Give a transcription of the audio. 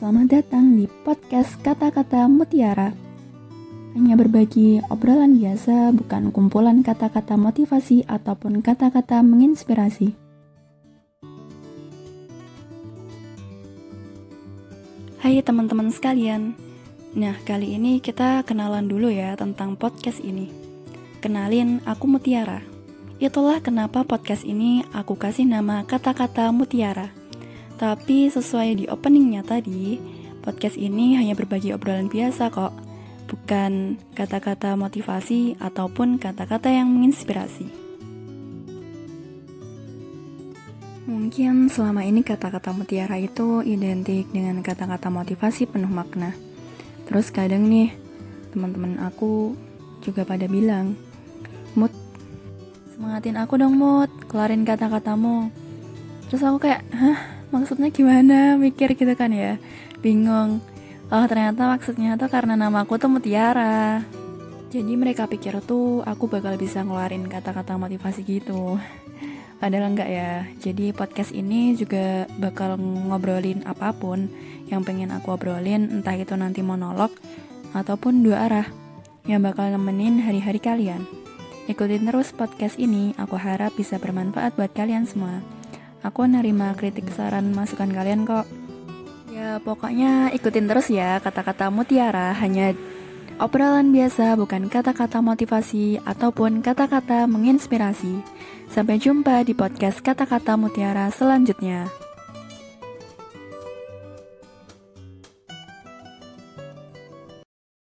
datang di podcast Kata-Kata Mutiara. Hanya berbagi obrolan biasa, bukan kumpulan kata-kata motivasi ataupun kata-kata menginspirasi. Hai teman-teman sekalian. Nah, kali ini kita kenalan dulu ya tentang podcast ini. Kenalin, aku Mutiara. Itulah kenapa podcast ini aku kasih nama Kata-Kata Mutiara. Tapi sesuai di openingnya tadi, podcast ini hanya berbagi obrolan biasa kok, bukan kata-kata motivasi ataupun kata-kata yang menginspirasi. Mungkin selama ini kata-kata mutiara itu identik dengan kata-kata motivasi penuh makna. Terus kadang nih, teman-teman aku juga pada bilang, Mut, semangatin aku dong Mut, kelarin kata-katamu. Terus aku kayak, hah? Maksudnya gimana? Mikir gitu kan ya. Bingung. Oh ternyata maksudnya tuh karena nama aku tuh Mutiara. Jadi mereka pikir tuh aku bakal bisa ngeluarin kata-kata motivasi gitu. Padahal enggak ya. Jadi podcast ini juga bakal ngobrolin apa pun Yang pengen aku obrolin Entah itu nanti monolog Ataupun dua arah Yang bakal nemenin hari-hari kalian. Ikutin terus podcast ini. Aku harap bisa bermanfaat buat kalian semua Aku nerima kritik saran masukan kalian kok. Ya pokoknya ikutin terus ya kata-kata mutiara hanya obrolan biasa bukan kata-kata motivasi ataupun kata-kata menginspirasi. Sampai jumpa di podcast kata-kata mutiara selanjutnya.